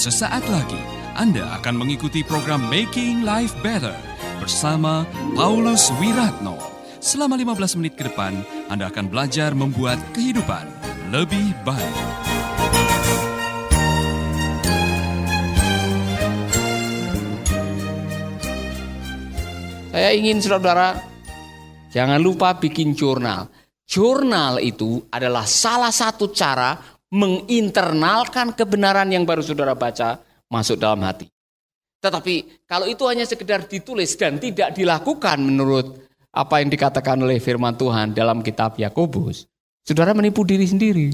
Sesaat lagi Anda akan mengikuti program Making Life Better bersama Paulus Wiratno. Selama 15 menit ke depan, Anda akan belajar membuat kehidupan lebih baik. Saya ingin saudara jangan lupa bikin jurnal. Jurnal itu adalah salah satu cara menginternalkan kebenaran yang baru saudara baca masuk dalam hati. Tetapi kalau itu hanya sekedar ditulis dan tidak dilakukan menurut apa yang dikatakan oleh firman Tuhan dalam kitab Yakobus, saudara menipu diri sendiri.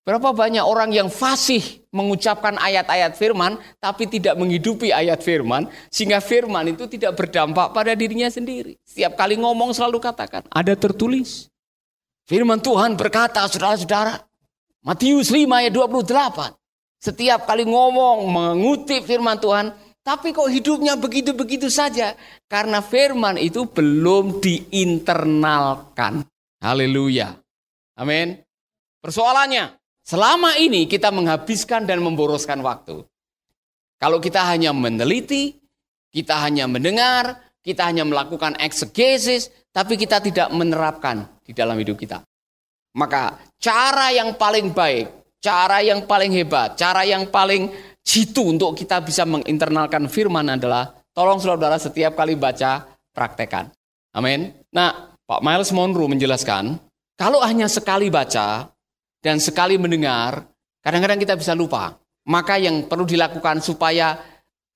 Berapa banyak orang yang fasih mengucapkan ayat-ayat firman tapi tidak menghidupi ayat firman sehingga firman itu tidak berdampak pada dirinya sendiri. Setiap kali ngomong selalu katakan, ada tertulis. Firman Tuhan berkata, saudara-saudara, Matius 5 ayat 28. Setiap kali ngomong mengutip firman Tuhan, tapi kok hidupnya begitu-begitu saja? Karena firman itu belum diinternalkan. Haleluya. Amin. Persoalannya, selama ini kita menghabiskan dan memboroskan waktu. Kalau kita hanya meneliti, kita hanya mendengar, kita hanya melakukan eksegesis, tapi kita tidak menerapkan di dalam hidup kita. Maka cara yang paling baik, cara yang paling hebat, cara yang paling jitu untuk kita bisa menginternalkan firman adalah tolong saudara setiap kali baca praktekan. Amin. Nah, Pak Miles Monroe menjelaskan, kalau hanya sekali baca dan sekali mendengar, kadang-kadang kita bisa lupa. Maka yang perlu dilakukan supaya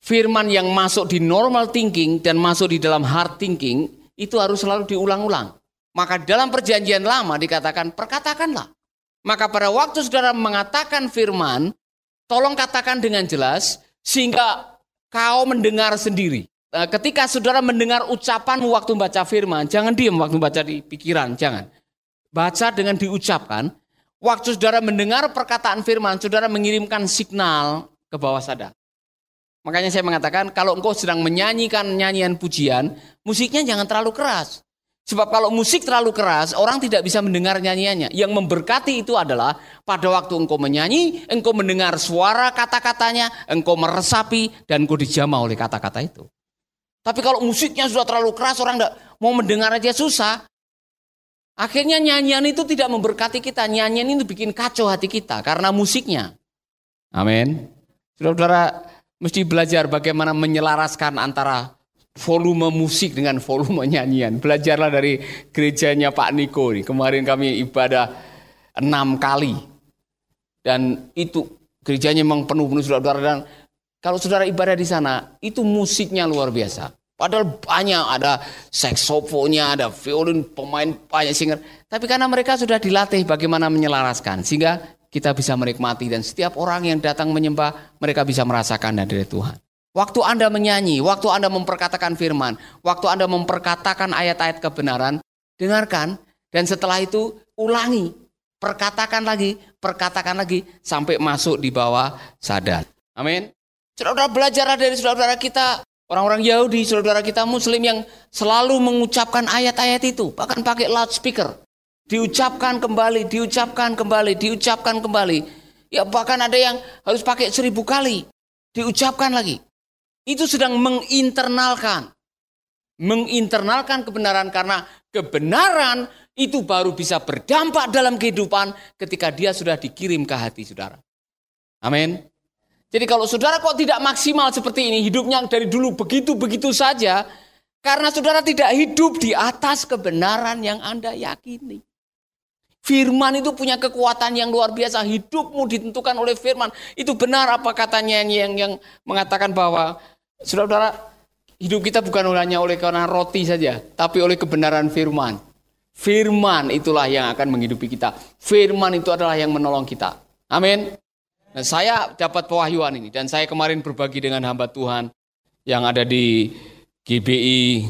firman yang masuk di normal thinking dan masuk di dalam hard thinking itu harus selalu diulang-ulang. Maka dalam perjanjian lama dikatakan perkatakanlah. Maka pada waktu saudara mengatakan firman, tolong katakan dengan jelas sehingga kau mendengar sendiri. Eh, ketika saudara mendengar ucapan waktu baca firman, jangan diam waktu baca di pikiran, jangan. Baca dengan diucapkan. Waktu saudara mendengar perkataan firman, saudara mengirimkan signal ke bawah sadar. Makanya saya mengatakan kalau engkau sedang menyanyikan nyanyian pujian, musiknya jangan terlalu keras. Sebab kalau musik terlalu keras, orang tidak bisa mendengar nyanyiannya. Yang memberkati itu adalah pada waktu engkau menyanyi, engkau mendengar suara kata-katanya, engkau meresapi, dan engkau dijamah oleh kata-kata itu. Tapi kalau musiknya sudah terlalu keras, orang tidak mau mendengar aja susah. Akhirnya nyanyian itu tidak memberkati kita. Nyanyian itu bikin kacau hati kita karena musiknya. Amin. Saudara-saudara mesti belajar bagaimana menyelaraskan antara volume musik dengan volume nyanyian. Belajarlah dari gerejanya Pak Niko nih. Kemarin kami ibadah enam kali. Dan itu gerejanya memang penuh-penuh saudara-saudara. Dan kalau saudara ibadah di sana, itu musiknya luar biasa. Padahal banyak, ada seksofonnya, ada violin, pemain banyak singer. Tapi karena mereka sudah dilatih bagaimana menyelaraskan. Sehingga kita bisa menikmati dan setiap orang yang datang menyembah, mereka bisa merasakan dari Tuhan. Waktu Anda menyanyi, waktu Anda memperkatakan firman, waktu Anda memperkatakan ayat-ayat kebenaran, dengarkan dan setelah itu ulangi, perkatakan lagi, perkatakan lagi sampai masuk di bawah sadar. Amin. Saudara belajar dari saudara-saudara kita, orang-orang Yahudi, saudara kita Muslim yang selalu mengucapkan ayat-ayat itu, bahkan pakai loudspeaker. Diucapkan kembali, diucapkan kembali, diucapkan kembali. Ya bahkan ada yang harus pakai seribu kali. Diucapkan lagi. Itu sedang menginternalkan. Menginternalkan kebenaran karena kebenaran itu baru bisa berdampak dalam kehidupan ketika dia sudah dikirim ke hati saudara. Amin. Jadi kalau saudara kok tidak maksimal seperti ini, hidupnya dari dulu begitu-begitu saja, karena saudara tidak hidup di atas kebenaran yang Anda yakini. Firman itu punya kekuatan yang luar biasa. Hidupmu ditentukan oleh firman. Itu benar apa katanya yang yang mengatakan bahwa Saudara-saudara, hidup kita bukan hanya oleh karena roti saja, tapi oleh kebenaran firman. Firman itulah yang akan menghidupi kita. Firman itu adalah yang menolong kita. Amin. Nah, saya dapat pewahyuan ini dan saya kemarin berbagi dengan hamba Tuhan yang ada di GBI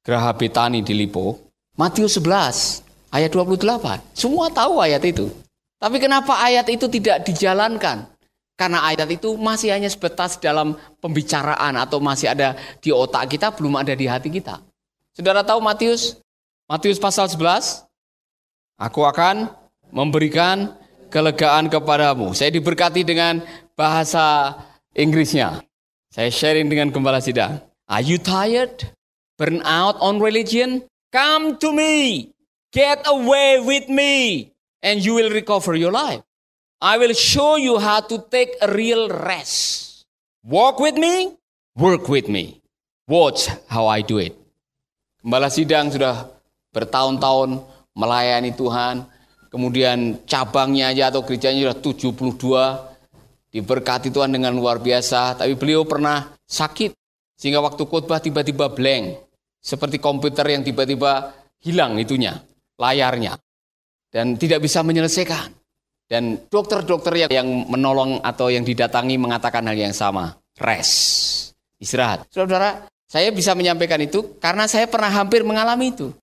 Geraha Betani di Lipo. Matius 11 ayat 28. Semua tahu ayat itu. Tapi kenapa ayat itu tidak dijalankan? Karena ayat itu masih hanya sebatas dalam pembicaraan atau masih ada di otak kita, belum ada di hati kita. Saudara tahu Matius? Matius pasal 11. Aku akan memberikan kelegaan kepadamu. Saya diberkati dengan bahasa Inggrisnya. Saya sharing dengan gembala sidang. Are you tired? Burn out on religion? Come to me. Get away with me. And you will recover your life. I will show you how to take a real rest. Walk with me. Work with me. Watch how I do it. Gembala sidang sudah bertahun-tahun melayani Tuhan. Kemudian cabangnya aja atau gerejanya sudah 72 diberkati Tuhan dengan luar biasa, tapi beliau pernah sakit sehingga waktu khotbah tiba-tiba blank, seperti komputer yang tiba-tiba hilang itunya, layarnya, dan tidak bisa menyelesaikan. Dan dokter-dokter yang, menolong atau yang didatangi mengatakan hal yang sama, rest, istirahat. Saudara, saya bisa menyampaikan itu karena saya pernah hampir mengalami itu.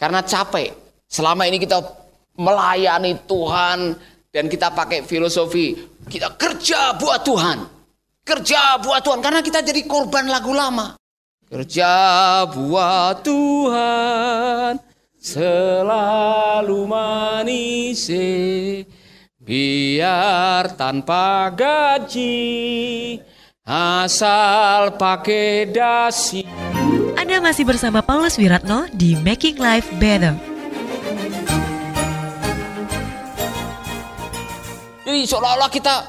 Karena capek. Selama ini kita melayani Tuhan, dan kita pakai filosofi kita kerja buat Tuhan. Kerja buat Tuhan karena kita jadi korban lagu lama. Kerja buat Tuhan selalu manis biar tanpa gaji asal pakai dasi. Anda masih bersama Paulus Wiratno di Making Life Better. Jadi seolah-olah kita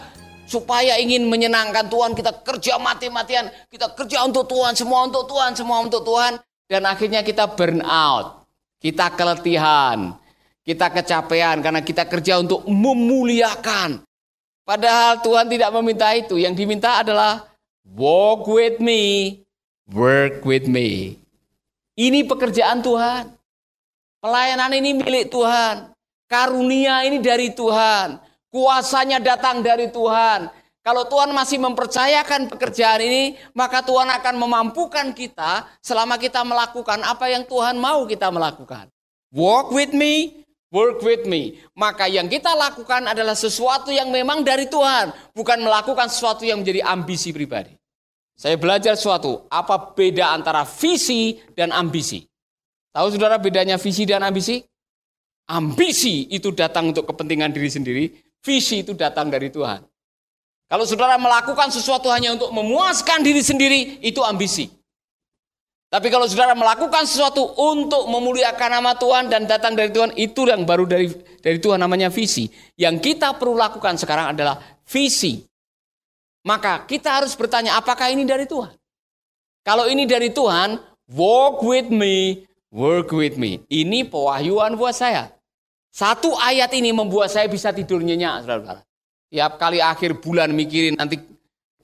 supaya ingin menyenangkan Tuhan, kita kerja mati-matian, kita kerja untuk Tuhan, semua untuk Tuhan, semua untuk Tuhan. Dan akhirnya kita burn out, kita keletihan, kita kecapean karena kita kerja untuk memuliakan. Padahal Tuhan tidak meminta itu, yang diminta adalah walk with me, work with me. Ini pekerjaan Tuhan. Pelayanan ini milik Tuhan. Karunia ini dari Tuhan. Kuasanya datang dari Tuhan. Kalau Tuhan masih mempercayakan pekerjaan ini, maka Tuhan akan memampukan kita selama kita melakukan apa yang Tuhan mau kita melakukan. Walk with me, work with me. Maka yang kita lakukan adalah sesuatu yang memang dari Tuhan, bukan melakukan sesuatu yang menjadi ambisi pribadi. Saya belajar sesuatu, apa beda antara visi dan ambisi? Tahu saudara bedanya visi dan ambisi? Ambisi itu datang untuk kepentingan diri sendiri, Visi itu datang dari Tuhan. Kalau saudara melakukan sesuatu hanya untuk memuaskan diri sendiri, itu ambisi. Tapi kalau saudara melakukan sesuatu untuk memuliakan nama Tuhan dan datang dari Tuhan, itu yang baru dari dari Tuhan namanya visi. Yang kita perlu lakukan sekarang adalah visi. Maka kita harus bertanya, apakah ini dari Tuhan? Kalau ini dari Tuhan, walk with me, work with me. Ini pewahyuan buat saya. Satu ayat ini membuat saya bisa tidur nyenyak, saudara-saudara. Tiap kali akhir bulan mikirin nanti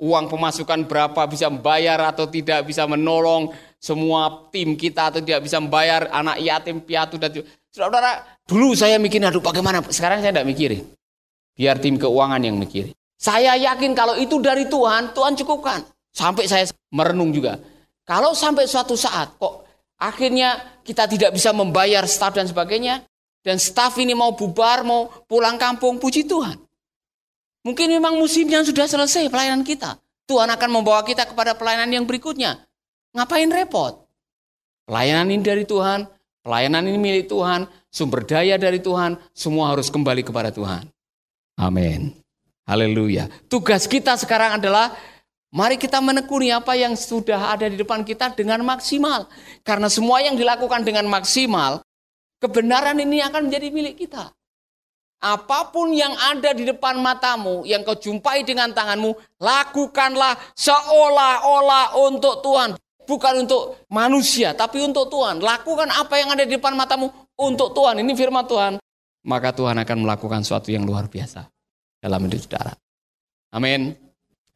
uang pemasukan berapa, bisa membayar atau tidak, bisa menolong semua tim kita atau tidak bisa membayar anak yatim, piatu, dan saudara-saudara. Dulu saya mikirin, aduh bagaimana, sekarang saya tidak mikirin. Biar tim keuangan yang mikirin. Saya yakin kalau itu dari Tuhan, Tuhan cukupkan. Sampai saya merenung juga. Kalau sampai suatu saat kok akhirnya kita tidak bisa membayar staf dan sebagainya, dan staf ini mau bubar, mau pulang kampung, puji Tuhan. Mungkin memang musimnya sudah selesai pelayanan kita. Tuhan akan membawa kita kepada pelayanan yang berikutnya. Ngapain repot? Pelayanan ini dari Tuhan, pelayanan ini milik Tuhan, sumber daya dari Tuhan, semua harus kembali kepada Tuhan. Amin. Haleluya. Tugas kita sekarang adalah Mari kita menekuni apa yang sudah ada di depan kita dengan maksimal. Karena semua yang dilakukan dengan maksimal Kebenaran ini akan menjadi milik kita. Apa pun yang ada di depan matamu, yang kau jumpai dengan tanganmu, lakukanlah seolah-olah untuk Tuhan. Bukan untuk manusia, tapi untuk Tuhan. Lakukan apa yang ada di depan matamu untuk Tuhan. Ini firman Tuhan. Maka Tuhan akan melakukan sesuatu yang luar biasa dalam hidup saudara. Amin.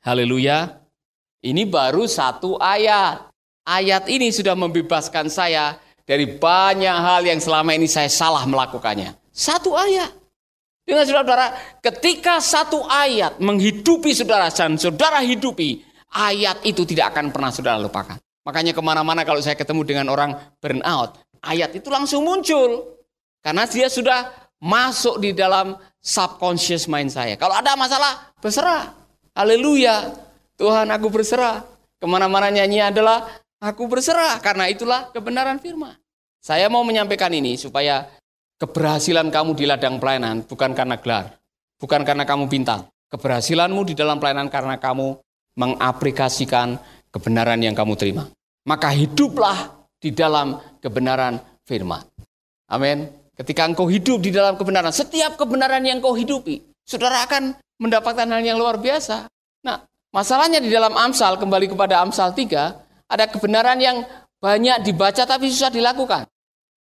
Haleluya. Ini baru satu ayat. Ayat ini sudah membebaskan saya dari banyak hal yang selama ini saya salah melakukannya. Satu ayat. Dengan saudara, ketika satu ayat menghidupi saudara dan saudara hidupi, ayat itu tidak akan pernah saudara lupakan. Makanya ke mana-mana kalau saya ketemu dengan orang burnout, ayat itu langsung muncul. Karena dia sudah masuk di dalam subconscious mind saya. Kalau ada masalah, berserah. Haleluya. Tuhan aku berserah. Ke mana-mana nyanyi adalah Aku berserah karena itulah kebenaran firman. Saya mau menyampaikan ini supaya keberhasilan kamu di ladang pelayanan bukan karena gelar, bukan karena kamu bintang. keberhasilanmu di dalam pelayanan karena kamu mengaplikasikan kebenaran yang kamu terima. Maka hiduplah di dalam kebenaran firman. Amin. Ketika engkau hidup di dalam kebenaran, setiap kebenaran yang engkau hidupi, saudara akan mendapatkan hal yang luar biasa. Nah, masalahnya di dalam Amsal, kembali kepada Amsal 3, ada kebenaran yang banyak dibaca tapi susah dilakukan.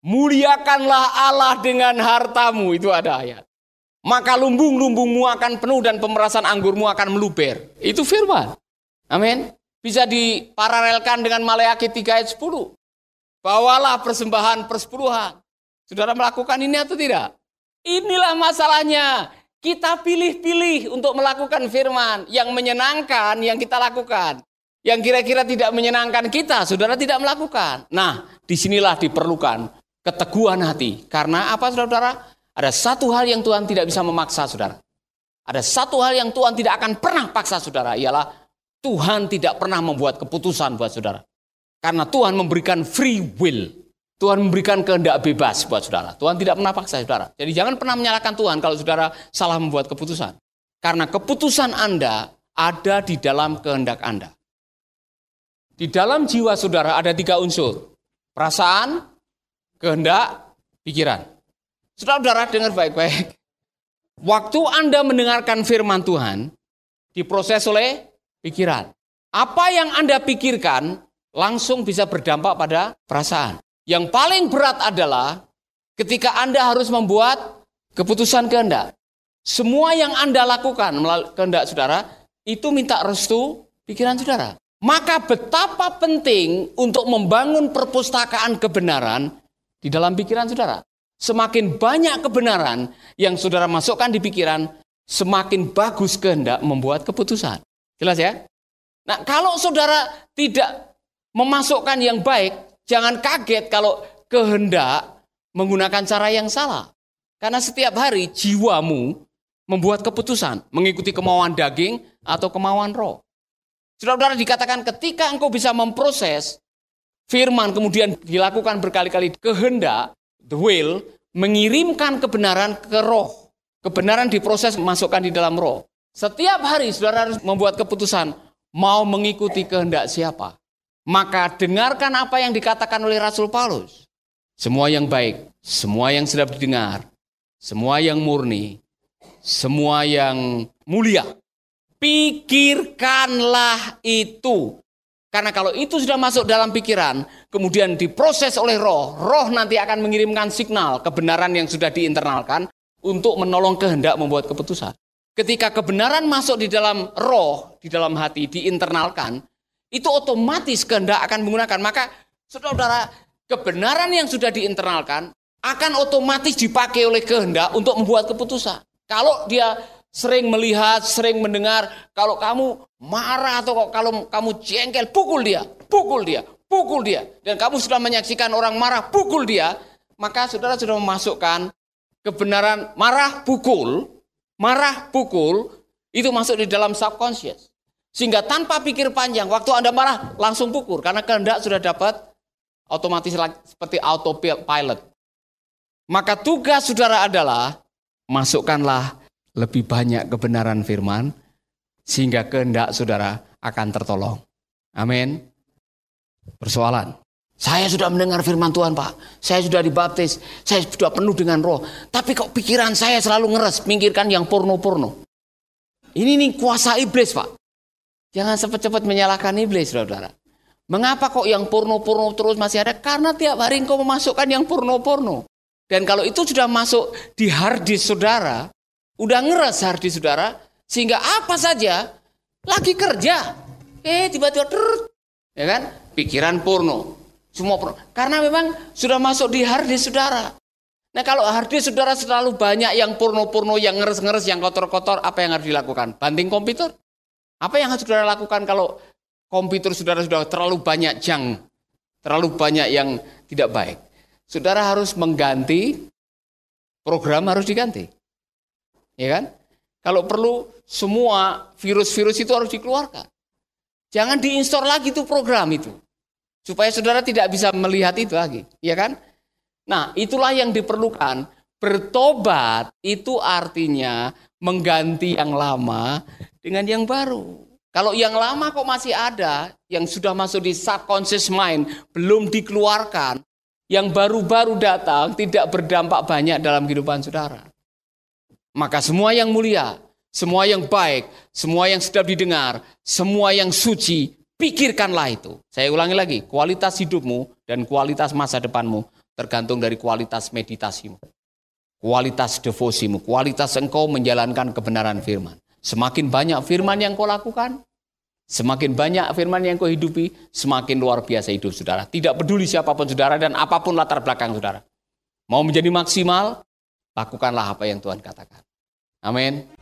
Muliakanlah Allah dengan hartamu, itu ada ayat maka lumbung-lumbungmu akan penuh dan pemerasan anggurmu akan meluber. Itu firman. Amin. Bisa diparalelkan dengan Maleakhi 3 ayat 10. Bawalah persembahan persepuluhan. Saudara melakukan ini atau tidak? Inilah masalahnya. Kita pilih-pilih untuk melakukan firman yang menyenangkan yang kita lakukan. Yang kira-kira tidak menyenangkan kita, saudara tidak melakukan. Nah, di sinilah diperlukan keteguhan hati. Karena apa saudara? Ada satu hal yang Tuhan tidak bisa memaksa saudara. Ada satu hal yang Tuhan tidak akan pernah paksa saudara. Ialah Tuhan tidak pernah membuat keputusan buat saudara. Karena Tuhan memberikan free will. Tuhan memberikan kehendak bebas buat saudara. Tuhan tidak pernah paksa saudara. Jadi jangan pernah menyalahkan Tuhan kalau saudara salah membuat keputusan. Karena keputusan Anda ada di dalam kehendak Anda. Di dalam jiwa saudara ada tiga unsur. Perasaan, kehendak, pikiran. Saudara-saudara dengar baik-baik. Waktu Anda mendengarkan firman Tuhan, diproses oleh pikiran. Apa yang Anda pikirkan langsung bisa berdampak pada perasaan. Yang paling berat adalah ketika Anda harus membuat keputusan kehendak. Semua yang Anda lakukan melalui kehendak saudara, itu minta restu pikiran saudara. Maka betapa penting untuk membangun perpustakaan kebenaran di dalam pikiran saudara. Semakin banyak kebenaran yang saudara masukkan di pikiran, semakin bagus kehendak membuat keputusan. Jelas ya? Nah, kalau saudara tidak memasukkan yang baik, jangan kaget kalau kehendak menggunakan cara yang salah. Karena setiap hari jiwamu membuat keputusan mengikuti kemauan daging atau kemauan roh. Saudara-saudara dikatakan ketika engkau bisa memproses firman kemudian dilakukan berkali-kali kehendak, the will, mengirimkan kebenaran ke roh. Kebenaran diproses masukkan di dalam roh. Setiap hari saudara harus membuat keputusan mau mengikuti kehendak siapa. Maka dengarkan apa yang dikatakan oleh Rasul Paulus. Semua yang baik, semua yang sedap didengar, semua yang murni, semua yang mulia. Pikirkanlah itu. Karena kalau itu sudah masuk dalam pikiran, kemudian diproses oleh roh, roh nanti akan mengirimkan signal kebenaran yang sudah diinternalkan untuk menolong kehendak membuat keputusan. Ketika kebenaran masuk di dalam roh, di dalam hati, diinternalkan, itu otomatis kehendak akan menggunakan. Maka saudara, kebenaran yang sudah diinternalkan akan otomatis dipakai oleh kehendak untuk membuat keputusan. Kalau dia sering melihat, sering mendengar, kalau kamu marah atau kalau kamu jengkel, pukul dia, pukul dia, pukul dia. Dan kamu sudah menyaksikan orang marah, pukul dia, maka saudara sudah memasukkan kebenaran marah, pukul, marah, pukul, itu masuk di dalam subconscious. Sehingga tanpa pikir panjang, waktu Anda marah, langsung pukul. Karena kehendak sudah dapat otomatis seperti autopilot. Maka tugas saudara adalah, masukkanlah lebih banyak kebenaran firman, sehingga kehendak saudara akan tertolong. Amin. Persoalan. Saya sudah mendengar firman Tuhan Pak. Saya sudah dibaptis. Saya sudah penuh dengan roh. Tapi kok pikiran saya selalu ngeres. Minggirkan yang porno-porno. Ini nih kuasa iblis Pak. Jangan cepat-cepat menyalahkan iblis saudara. Mengapa kok yang porno-porno terus masih ada? Karena tiap hari engkau memasukkan yang porno-porno. Dan kalau itu sudah masuk di harddisk saudara, Udah ngeres hati saudara, sehingga apa saja lagi kerja. Eh tiba-tiba ya kan? Pikiran porno. Semua porno. Karena memang sudah masuk di harddisk saudara. Nah kalau harddisk saudara selalu banyak yang porno-porno, yang ngeres-ngeres, yang kotor-kotor, apa yang harus dilakukan? Banting komputer? Apa yang harus saudara lakukan kalau komputer saudara sudah terlalu banyak jang, terlalu banyak yang tidak baik? Saudara harus mengganti program harus diganti. Ya kan? Kalau perlu semua virus-virus itu harus dikeluarkan. Jangan diinstal lagi itu program itu. Supaya saudara tidak bisa melihat itu lagi, ya kan? Nah, itulah yang diperlukan. Bertobat itu artinya mengganti yang lama dengan yang baru. Kalau yang lama kok masih ada, yang sudah masuk di subconscious mind, belum dikeluarkan, yang baru-baru datang tidak berdampak banyak dalam kehidupan saudara. Maka semua yang mulia, semua yang baik, semua yang sedap didengar, semua yang suci, pikirkanlah itu. Saya ulangi lagi, kualitas hidupmu dan kualitas masa depanmu tergantung dari kualitas meditasimu. Kualitas devosimu, kualitas engkau menjalankan kebenaran firman. Semakin banyak firman yang kau lakukan, semakin banyak firman yang kau hidupi, semakin luar biasa hidup saudara. Tidak peduli siapa pun saudara dan apa pun latar belakang saudara. Mau menjadi maksimal, lakukanlah apa yang Tuhan katakan. Amin.